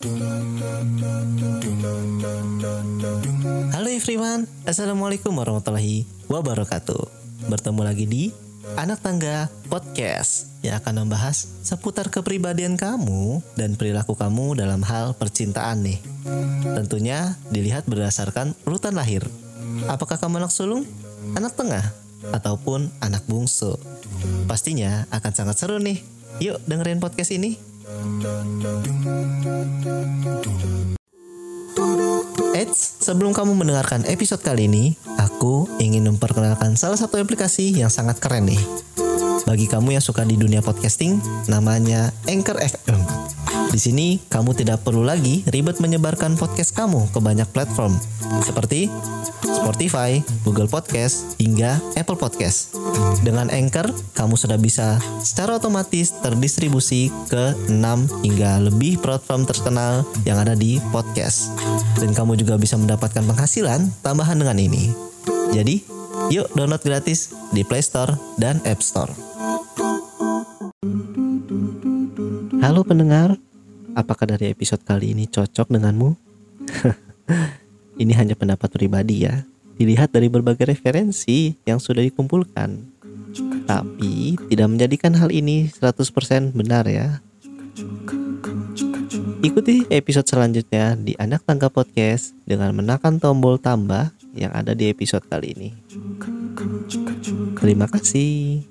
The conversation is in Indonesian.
Halo everyone, Assalamualaikum warahmatullahi wabarakatuh. Bertemu lagi di Anak Tangga Podcast Yang akan membahas seputar kepribadian kamu dan perilaku kamu dalam hal percintaan nih. Tentunya dilihat berdasarkan urutan lahir. Apakah kamu anak sulung, anak tengah, ataupun anak bungsu? Pastinya akan sangat seru nih. Yuk dengerin podcast ini Eits, sebelum kamu mendengarkan episode kali ini, aku ingin memperkenalkan salah satu aplikasi yang sangat keren nih. Bagi kamu yang suka di dunia podcasting, namanya Anchor FM. Di sini, kamu tidak perlu lagi ribet menyebarkan podcast kamu ke banyak platform, seperti Spotify, Google Podcast, hingga Apple Podcast. Dengan Anchor, kamu sudah bisa secara otomatis terdistribusi ke 6 hingga lebih platform terkenal yang ada di podcast. Dan kamu juga bisa mendapatkan penghasilan tambahan dengan ini. Jadi, yuk download gratis di Play Store dan App Store. Halo pendengar, apakah dari episode kali ini cocok denganmu? ini hanya pendapat pribadi ya, dilihat dari berbagai referensi yang sudah dikumpulkan. Tapi tidak menjadikan hal ini 100% benar ya. Ikuti episode selanjutnya di Anak Tangga Podcast dengan menekan tombol tambah yang ada di episode kali ini. Terima kasih.